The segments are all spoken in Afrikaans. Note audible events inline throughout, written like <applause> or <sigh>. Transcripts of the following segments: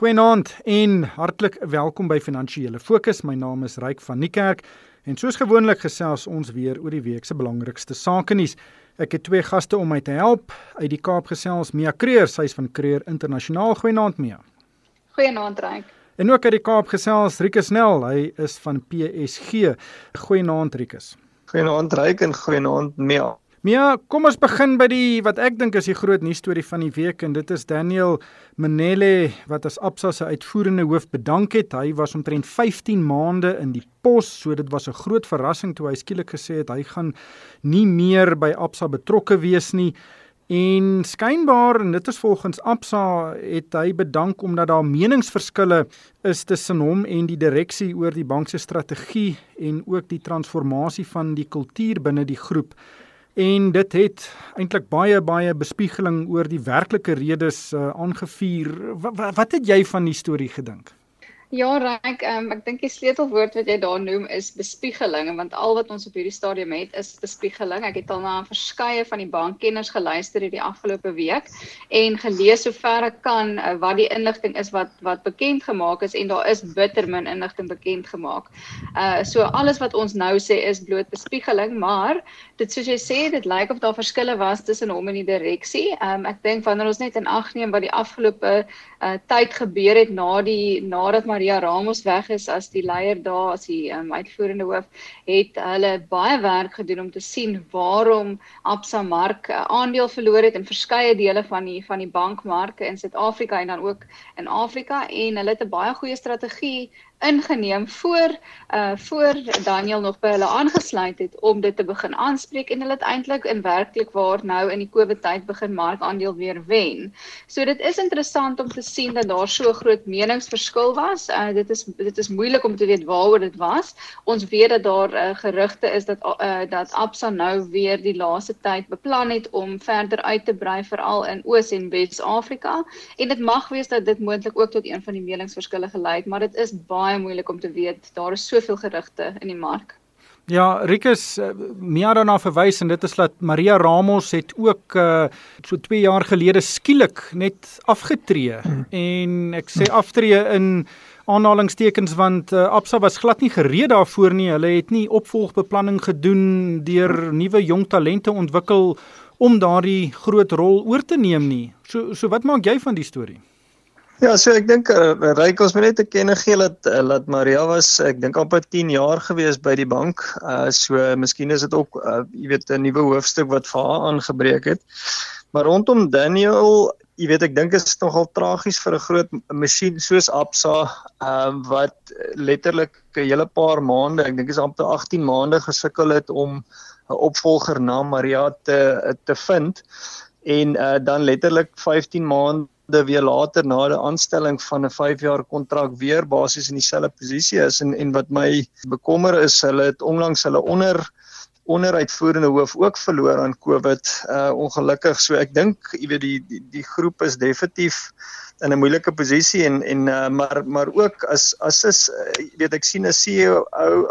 Goeienaand en hartlik welkom by Finansiële Fokus. My naam is Ryk van Niekerk en soos gewoonlik gesels ons weer oor die week se belangrikste sake nuus. Ek het twee gaste om my te help. Uit die Kaap gesels Mia Kreer, sy is van Kreer Internasionaal. Goeienaand Mia. Goeienaand Ryk. En ook uit die Kaap gesels Rikus Nel, hy is van PSG. Goeienaand Rikus. Goeienaand Ryk en goeienaand Mia. Mia, kom ons begin by die wat ek dink is die groot nuus storie van die week en dit is Daniel Manele wat as Absa se uitvoerende hoof bedank het. Hy was omtrent 15 maande in die pos, so dit was 'n groot verrassing toe hy skielik gesê het hy gaan nie meer by Absa betrokke wees nie. En skynbaar en dit is volgens Absa het hy bedank omdat daar meningsverskille is tussen hom en die direksie oor die bank se strategie en ook die transformasie van die kultuur binne die groep en dit het eintlik baie baie bespiegeling oor die werklike redes uh, aangevuur. Wat, wat het jy van die storie gedink? Ja, Ryk, um, ek dink die sleutelwoord wat jy daar noem is bespiegeling, want al wat ons op hierdie stadium het is bespiegeling. Ek het al na verskeie van die bankkenners geluister hierdie afgelope week en gelees sover ek kan uh, wat die inligting is wat wat bekend gemaak is en daar is bitter min inligting bekend gemaak. Uh so alles wat ons nou sê is bloot bespiegeling, maar dit soos jy sê, dit lyk of daar verskille was tussen hom en die direksie. Um ek dink wanneer ons net in ag neem wat die afgelope uh tyd gebeur het na die nadat Maria Ramos weg is as die leier daar as die um, uitvoerende hoof het hulle baie werk gedoen om te sien waarom Absa Mark uh, aandeel verloor het in verskeie dele van die van die bankmarke in Suid-Afrika en dan ook in Afrika en hulle het 'n baie goeie strategie ingeneem voor uh voor Daniel nog by hulle aangesluit het om dit te begin aanspreek en hulle het eintlik in werklik waar nou in die Covid tyd begin markandeel weer wen. So dit is interessant om te sien dat daar so groot meningsverskil was. Uh dit is dit is moeilik om te weet waaroor dit was. Ons weet dat daar uh, gerugte is dat uh dat Absa nou weer die laaste tyd beplan het om verder uit te brei veral in Oos en Wes-Afrika en dit mag wees dat dit moontlik ook tot een van die meningsverskille gelei het, maar dit is baie baie moeilik om te weet. Daar is soveel gerugte in die mark. Ja, Rikus uh, Mia daarna verwys en dit is dat Maria Ramos het ook uh, so 2 jaar gelede skielik net afgetree hmm. en ek sê aftree in aanhalingstekens want uh, Absa was glad nie gereed daarvoor nie. Hulle het nie opvolgbeplanning gedoen deur nuwe jong talente ontwikkel om daardie groot rol oor te neem nie. So so wat maak jy van die storie? Ja, so ek dink uh, Ryk ons moet net te kenne gee dat uh, dat Maria was ek dink amper 10 jaar gewees by die bank. Uh so miskien is dit ook uh, jy weet 'n nuwe hoofstuk wat vir haar aangebreek het. Maar rondom Daniel, jy weet ek dink is nogal tragies vir 'n groot masjien soos Absa uh wat letterlik 'n hele paar maande, ek dink is amper 18 maande gesukkel het om 'n opvolger na Maria te te vind en uh dan letterlik 15 maande de weer later na die aanstelling van 'n 5 jaar kontrak weer basies in dieselfde posisie is en en wat my bekommer is hulle het onlangs hulle onder onderuitvoerende hoof ook verloor aan Covid uh ongelukkig so ek dink jy weet die, die die groep is definitief in 'n moeilike posisie en en uh, maar maar ook as as is uh, weet ek sien 'n CEO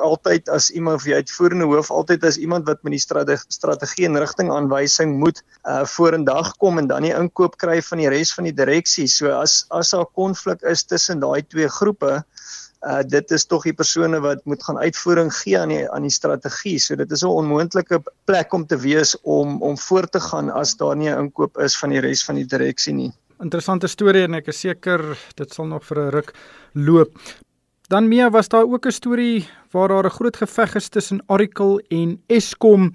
altyd as iemand die uitvoerende hoof altyd as iemand wat met die strategie, strategie en rigting aanwysing moet uh vorendag kom en dan die inkoop kry van die res van die direksie. So as as daar konflik is tussen daai twee groepe uh dit is tog die persone wat moet gaan uitvoering gee aan die aan die strategie. So dit is 'n onmoontlike plek om te wees om om voort te gaan as daar nie 'n inkoop is van die res van die direksie nie interessante storie en ek is seker dit sal nog vir 'n ruk loop. Dan meer was daar ook 'n storie waar daar 'n groot geveg is tussen Oracle en Eskom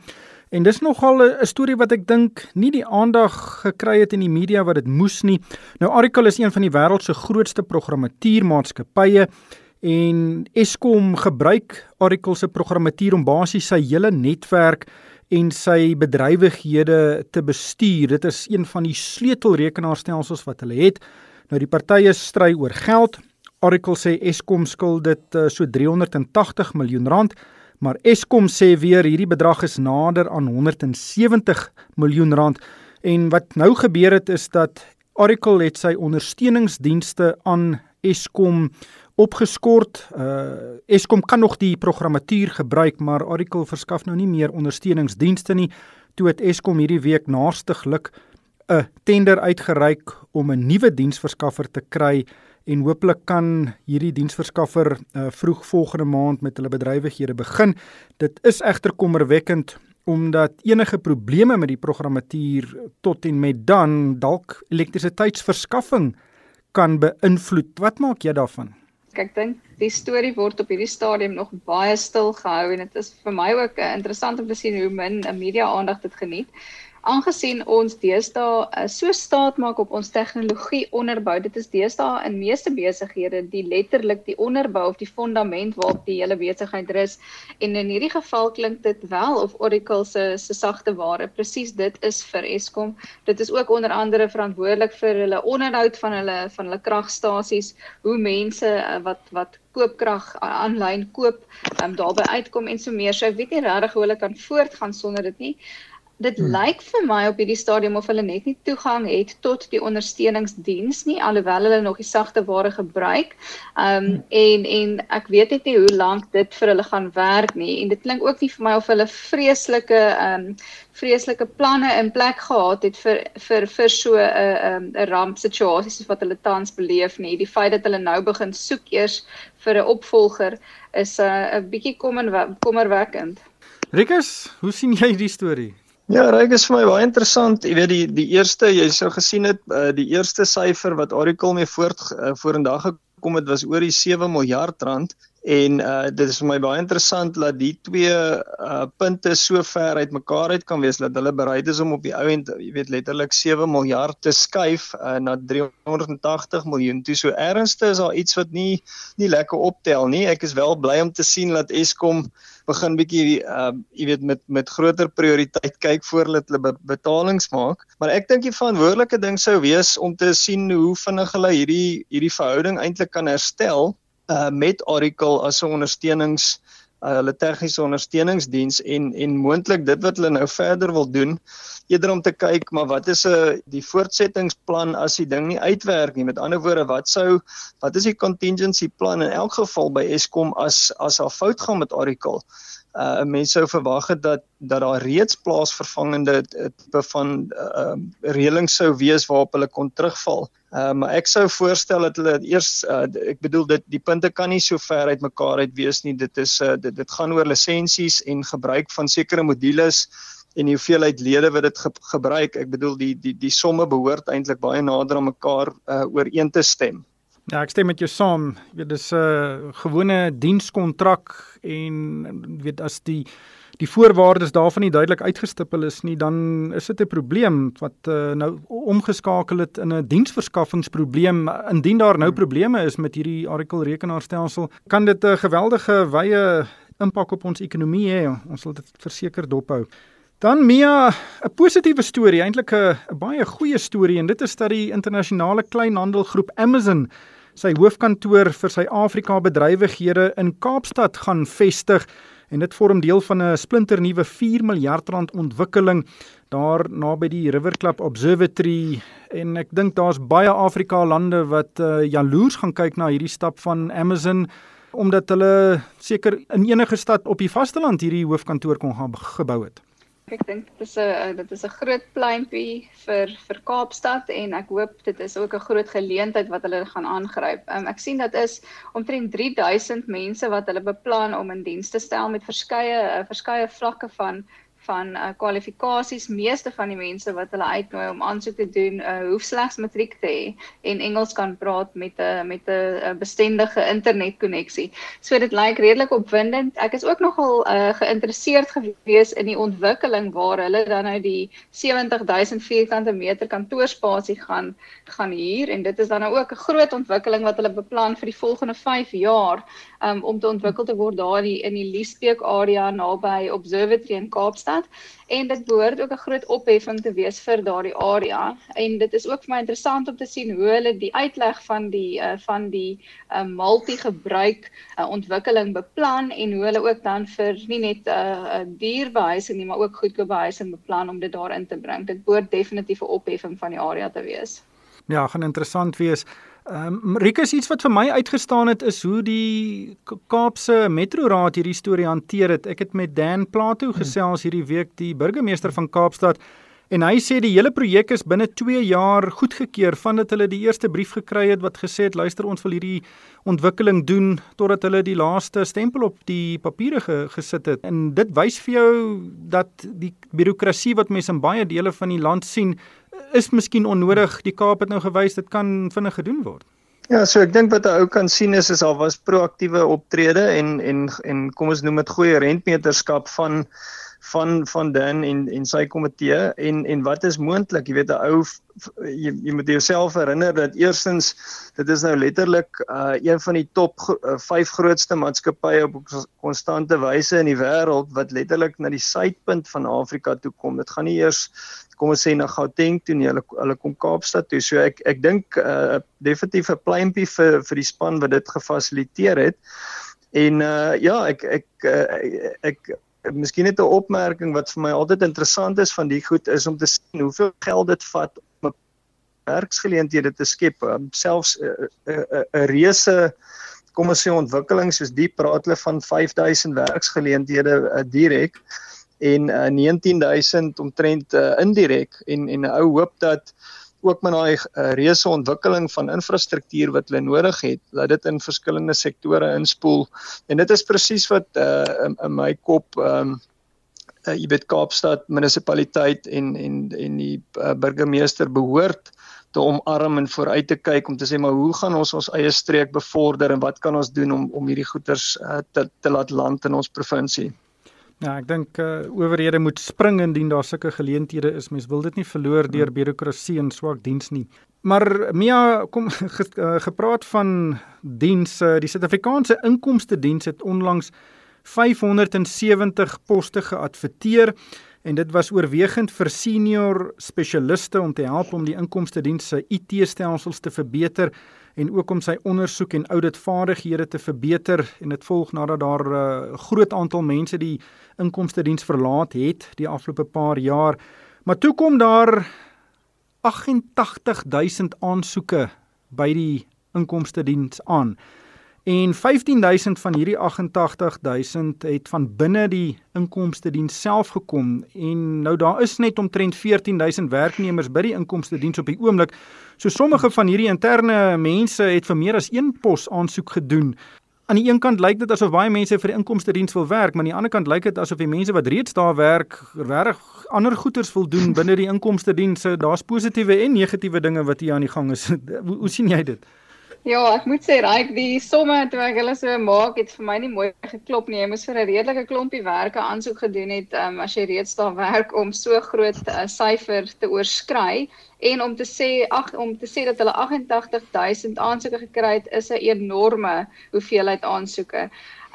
en dis nogal 'n storie wat ek dink nie die aandag gekry het in die media wat dit moes nie. Nou Oracle is een van die wêreld se grootste programmeermaatskappye en Eskom gebruik Oracle se programmatuur om basies sy hele netwerk en sy bedrywighede te bestuur. Dit is een van die sleutelrekenaarstelsels wat hulle het. Nou die partye stry oor geld. Oracle sê Eskom skuld dit uh, so 380 miljoen rand, maar Eskom sê weer hierdie bedrag is nader aan 170 miljoen rand. En wat nou gebeur het is dat Oracle het sy ondersteuningsdienste aan Eskom opgeskort. Uh Eskom kan nog die programmatuur gebruik, maar Oracle verskaf nou nie meer ondersteuningsdienste nie. Toe het Eskom hierdie week naastiglik 'n tender uitgereik om 'n nuwe diensverskaffer te kry en hooplik kan hierdie diensverskaffer uh, vroeg volgende maand met hulle bedrywighede begin. Dit is egter kommerwekkend omdat enige probleme met die programmatuur tot en met dan dalk elektrisiteitsverskaffing kan beïnvloed. Wat maak jy daarvan? Ek dink die storie word op hierdie stadium nog baie stil gehou en dit is vir my ook uh, interessant om te sien hoe min media aandag dit geniet aangesien ons deesdae uh, so staat maak op ons tegnologie onderbou dit is deesdae in meeste besighede die letterlik die onderbou of die fondament waarop die hele besigheid rus. En in hierdie geval klink dit wel of Oracle se se sagte ware presies dit is vir Eskom. Dit is ook onder andere verantwoordelik vir hulle onderhoud van hulle van hulle kragstasies hoe mense uh, wat wat koopkrag aanlyn koop um, daarbey uitkom en so meer. So ek weet nie regtig hoe hulle kan voortgaan sonder dit nie dit hmm. lyk vir my op hierdie stadium of hulle net nie toegang het tot die ondersteuningsdiens nie alhoewel hulle nog die sagte ware gebruik. Ehm um, en en ek weet net nie hoe lank dit vir hulle gaan werk nie en dit klink ook nie vir my of hulle vreeslike ehm um, vreeslike planne in plek gehad het vir vir vir so 'n uh, 'n um, ramp situasie soos wat hulle tans beleef nie. Die feit dat hulle nou begin soek eers vir 'n opvolger is 'n uh, 'n bietjie kommer kommerwekkend. Rikus, hoe sien jy die storie? Ja, reg is vir my baie interessant. Jy weet die die eerste jy sou gesien het, uh, die eerste syfer wat Oracle mee voort uh, vorendag gekom het was oor die 7 miljard rand en uh, dit is vir my baie interessant dat die twee uh, punte so ver uit mekaar uit kan wees dat hulle bereid is om op die ou end, jy weet letterlik 7 miljard te skuif uh, na 380 miljoen. Toe so ernstig is daar iets wat nie nie lekker optel nie. Ek is wel bly om te sien dat Eskom begin bietjie uh jy weet met met groter prioriteit kyk voor hulle hulle betalings maak. Maar ek dink die verantwoordelike ding sou wees om te sien hoe vinnig hulle hierdie hierdie verhouding eintlik kan herstel uh met Oracle as 'n ondersteunings uh, hulle tegniese ondersteuningsdiens en en moontlik dit wat hulle nou verder wil doen eerder om te kyk maar wat is 'n uh, die voortsettingsplan as die ding nie uitwerk nie? Met ander woorde wat sou wat is die contingency plan in elk geval by Eskom as as daar fout gaan met Oracle uh mense sou verwag het dat dat daar reeds plaasvervangende tipe van uh reëlings sou wees waarop hulle kon terugval. Uh maar ek sou voorstel dat hulle eers uh, ek bedoel dit die punte kan nie so ver uit mekaar uit wees nie. Dit is uh dit dit gaan oor lisensies en gebruik van sekere modules en die hoeveelheid lede wat dit ge gebruik. Ek bedoel die die die somme behoort eintlik baie nader aan mekaar uh ooreen te stem. Ja, ek stem met jou saam. Weet dis 'n uh, gewone dienskontrak en weet as die die voorwaardes daarvan nie duidelik uitgestipel is nie, dan is dit 'n probleem wat uh, nou omgeskakel het in 'n diensverskaffingsprobleem. Indien daar nou probleme is met hierdie Oracle rekenaarstelsel, kan dit 'n geweldige wye impak op ons ekonomie hê. Ons sal dit verseker dophou. Dan Mia, 'n positiewe storie, eintlik 'n baie goeie storie en dit is dat die internasionale kleinhandelgroep Amazon sy hoofkantoor vir sy Afrika bedrywighede in Kaapstad gaan vestig en dit vorm deel van 'n splinternuwe 4 miljard rand ontwikkeling daar naby die River Club Observatory en ek dink daar's baie Afrika lande wat uh, jaloers gaan kyk na hierdie stap van Amazon omdat hulle seker in enige stad op die vasteland hierdie hoofkantoor kon gaan gebou het. Ek dink dit is 'n dit is 'n groot pleintjie vir vir Kaapstad en ek hoop dit is ook 'n groot geleentheid wat hulle gaan aangryp. Um, ek sien dat is omtrent 3000 mense wat hulle beplan om in diens te stel met verskeie uh, verskeie vlakke van van uh, kwalifikasies meeste van die mense wat hulle uitnooi om aansoek te doen uh, hoef slegs matriek te hê en Engels kan praat met 'n uh, met 'n uh, bestendige internetkonneksie. So dit lyk redelik opwindend. Ek is ook nogal uh, geïnteresseerd gewees in die ontwikkeling waar hulle dan nou die 70000 vierkante meter kantoorspasie gaan gaan huur en dit is dan nou ook 'n groot ontwikkeling wat hulle beplan vir die volgende 5 jaar um, om te ontwikkel te word daar in die Liesbeek area naby Observatory in Kaapstad en dit behoort ook 'n groot opheffing te wees vir daardie area en dit is ook vir my interessant om te sien hoe hulle die uitleg van die uh, van die uh, multi-gebruik uh, ontwikkeling beplan en hoe hulle ook dan vir nie net 'n uh, dierbehuising nie maar ook goedkoop behuising beplan om dit daarin te bring. Dit behoort definitief 'n opheffing van die area te wees. Ja, gaan interessant wees. Ehm um, Rikus iets wat vir my uitgestaan het is hoe die Kaapse Metroraad hierdie storie hanteer het. Ek het met Dan Plato hmm. gesels hierdie week, die burgemeester van Kaapstad En hy sê die hele projek is binne 2 jaar goedgekeur vandat hulle die eerste brief gekry het wat gesê het luister ons wil hierdie ontwikkeling doen totdat hulle die laaste stempel op die papiere ge, gesit het. En dit wys vir jou dat die birokrasie wat mense in baie dele van die land sien is miskien onnodig. Die Kaap het nou gewys dit kan vinnig gedoen word. Ja, so ek dink wat 'n ou kan sien is is al was proaktiewe optrede en en en kom ons noem dit goeie rentmeterskap van van van Dan en en sy komitee en en wat is moontlik jy weet 'n ou jy, jy moet jouself herinner dat eerstens dit is nou letterlik uh een van die top 5 uh, grootste maatskappye op konstante wyse in die wêreld wat letterlik na die suidpunt van Afrika toe kom dit gaan nie eers kom ons sê na Gauteng toe nie hulle hulle kom Kaapstad toe. So ek ek dink uh definitief 'n pleintjie vir vir die span wat dit gefasiliteer het. En uh ja ek ek uh, ek, ek miskien net 'n opmerking wat vir my altyd interessant is van die goed is om te sien hoeveel geld dit vat om werksgeleenthede te skep, um, selfs 'n uh, 'n uh, uh, uh, reuse kom ons sê ontwikkeling soos die praat hulle van 5000 werksgeleenthede uh, direk en uh, 19000 omtrent uh, indirek en en 'n ou hoop dat ook met daai uh, reuse ontwikkeling van infrastruktuur wat hulle nodig het, dat dit in verskillende sektore inspoel. En dit is presies wat uh, in, in my kop ehm um, uh, jy weet Kaapstad munisipaliteit en en en die uh, burgemeester behoort te omarm en vooruit te kyk om te sê maar hoe gaan ons ons eie streek bevorder en wat kan ons doen om om hierdie goeders uh, te te laat land in ons provinsie. Ja, ek dink uh, owerhede moet spring indien daar sulke geleenthede is. Mens wil dit nie verloor deur hmm. birokrasie en swak diens nie. Maar Mia kom <laughs> ge, uh, gepraat van dienste. Die Suid-Afrikaanse Inkomste Diens het onlangs 570 poste geadverteer en dit was oorwegend vir senior spesialiste om te help om die inkomste diens se IT-stelsels te verbeter en ook om sy ondersoek en auditvaardighede te verbeter en dit volg nadat daar 'n uh, eh, groot aantal mense die inkomste diens verlaat het die afgelope paar jaar. Maar toe kom daar 88000 aansoeke by die inkomste diens aan. En 15000 van hierdie 88000 het van binne die inkomste diens self gekom en nou daar is net omtrent 14000 werknemers by die inkomste diens op die oomblik. So sommige van hierdie interne mense het vir meer as een pos aansoek gedoen. Aan die een kant lyk dit asof baie mense vir die inkomste diens wil werk, maar aan die ander kant lyk dit asof die mense wat reeds daar werk, regtig ander goeders wil doen binne die inkomste diens. Daar's positiewe en negatiewe dinge wat hier aan die gang is. <laughs> hoe, hoe sien jy dit? Ja, ek moet sê, raai die somme toe ek hulle so maak het vir my nie mooi geklop nie. Jy moes vir 'n redelike klompie werke aansoek gedoen het um, as jy reeds daar werk om so groot uh, syfer te oorskry en om te sê ag om te sê dat hulle 88000 aansoeke gekry het is 'n enorme hoeveelheid aansoeke.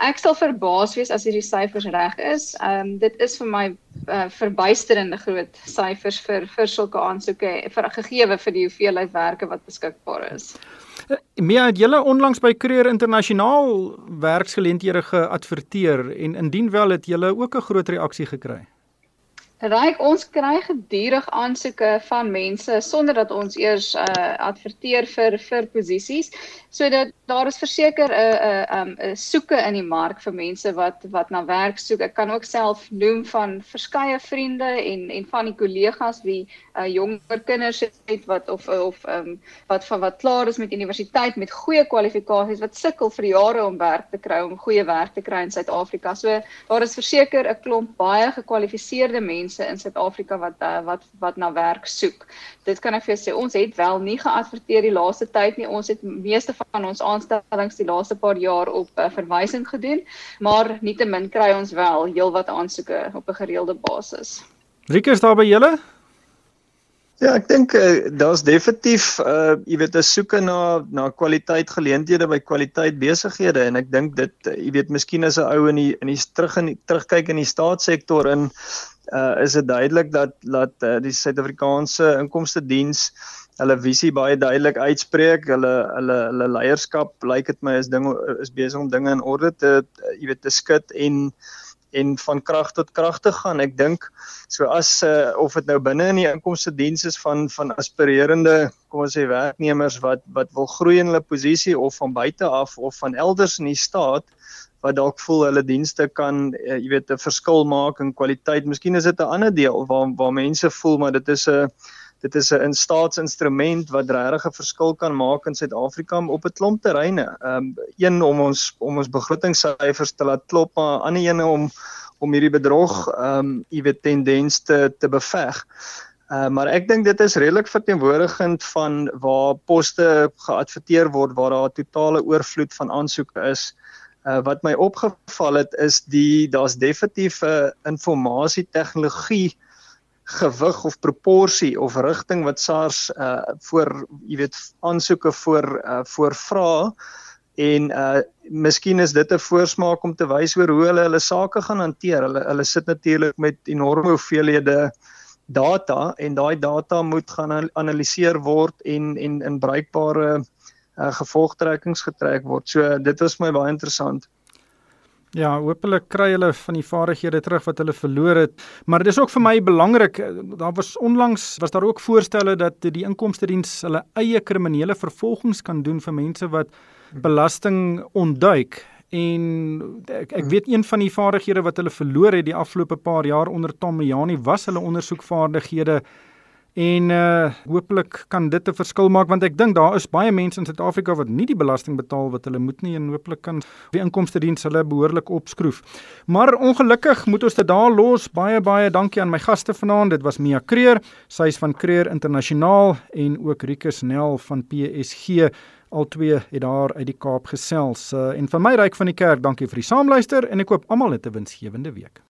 Ek sal verbaas wees as hierdie syfers reg is. Ehm um, dit is vir my uh, verbuisterende groot syfers vir vir sulke aansoeke vir gegee vir die hoeveelheid werke wat beskikbaar is. Mia het julle onlangs by Creer Internasionaal werksgeleenthede geadverteer en indien wel het julle ook 'n groot reaksie gekry. Ryk ons kry gedurig aansoeke van mense sonder dat ons eers uh, adverteer vir vir posisies sodat daar is verseker 'n 'n 'n soeke in die mark vir mense wat wat na werk soek. Ek kan ook self noem van verskeie vriende en en van die kollegas wie uh, jonger kinders het wat of of um, wat van wat klaar is met universiteit met goeie kwalifikasies wat sukkel vir jare om werk te kry om goeie werk te kry in Suid-Afrika. So daar is verseker 'n klomp baie gekwalifiseerde mense mense in Suid-Afrika wat uh, wat wat na werk soek. Dit kan ek vir jou sê, ons het wel nie geadverteer die laaste tyd nie. Ons het meeste van ons aanstellings die laaste paar jaar op uh, verwysing gedoen, maar nietemin kry ons wel heelwat aansoeke op 'n gereelde basis. Rikus daar by julle? Ja, ek dink uh, daar's definitief uh jy weet 'n soeke na na kwaliteit geleenthede by kwaliteit besighede en ek dink dit uh, jy weet miskien as 'n ou in die in die terug in die terugkyk in die staatssektor in uh, is dit duidelik dat dat uh, die Suid-Afrikaanse inkomste diens hulle visie baie duidelik uitspreek. Hulle hulle hulle leierskap lyk dit my is ding is besig om dinge in orde te uh, jy weet te skud en en van krag tot krag te gaan. Ek dink so as uh, of dit nou binne in die inkomste diens is van van aspirerende kom ons sê werknemers wat wat wil groei in hulle posisie of van buite af of van elders in die staat wat dalk voel hulle dienste kan uh, jy weet 'n verskil maak in kwaliteit. Miskien is dit 'n ander deel waar waar mense voel maar dit is 'n dit is 'n staatsinstrument wat regtig 'n verskil kan maak in Suid-Afrika op 'n klomp terreine. Ehm um, een om ons om ons begrotingssyfers te laat klop, maar ander ene om om hierdie bedrog ehm um, jy weet tendens te te beveg. Uh, maar ek dink dit is redelik verteenwoordigend van waar poste geadverteer word waar daar 'n totale oorvloed van aansoeke is. Uh, wat my opgeval het is die daar's definitief 'n uh, informasie tegnologie gewig of proporsie of rigting wat SARS uh voor jy weet aansoeke voor uh voor vra en uh miskien is dit 'n voorsmaak om te wys oor hoe hulle hulle sake gaan hanteer. Hulle hulle sit natuurlik met enorme hoeveelhede data en daai data moet gaan analiseer word en en in bruikbare uh, gevolgtrekkings getrek word. So dit was my baie interessant. Ja, hopelik kry hulle van die vaardighede terug wat hulle verloor het. Maar dis ook vir my belangrik, daar was onlangs was daar ook voorstelle dat die inkomste diens hulle eie kriminele vervolgings kan doen vir mense wat belasting ontduik. En ek ek weet een van die vaardighede wat hulle verloor het die afgelope paar jaar onder Tom Mejani was hulle ondersoekvaardighede En uh hopelik kan dit 'n verskil maak want ek dink daar is baie mense in Suid-Afrika wat nie die belasting betaal wat hulle moet nie en hopelik kan die inkomste diens hulle behoorlik opskroef. Maar ongelukkig moet ons dit daar los. Baie baie dankie aan my gaste vanaand. Dit was Mia Kreer, sy is van Kreer Internasionaal en ook Rikus Nel van PSG. Al twee het daar uit die Kaap gesels. Uh, en van my ryk van die kerk, dankie vir die saamluister en ek hoop almal 'n winsgewende week.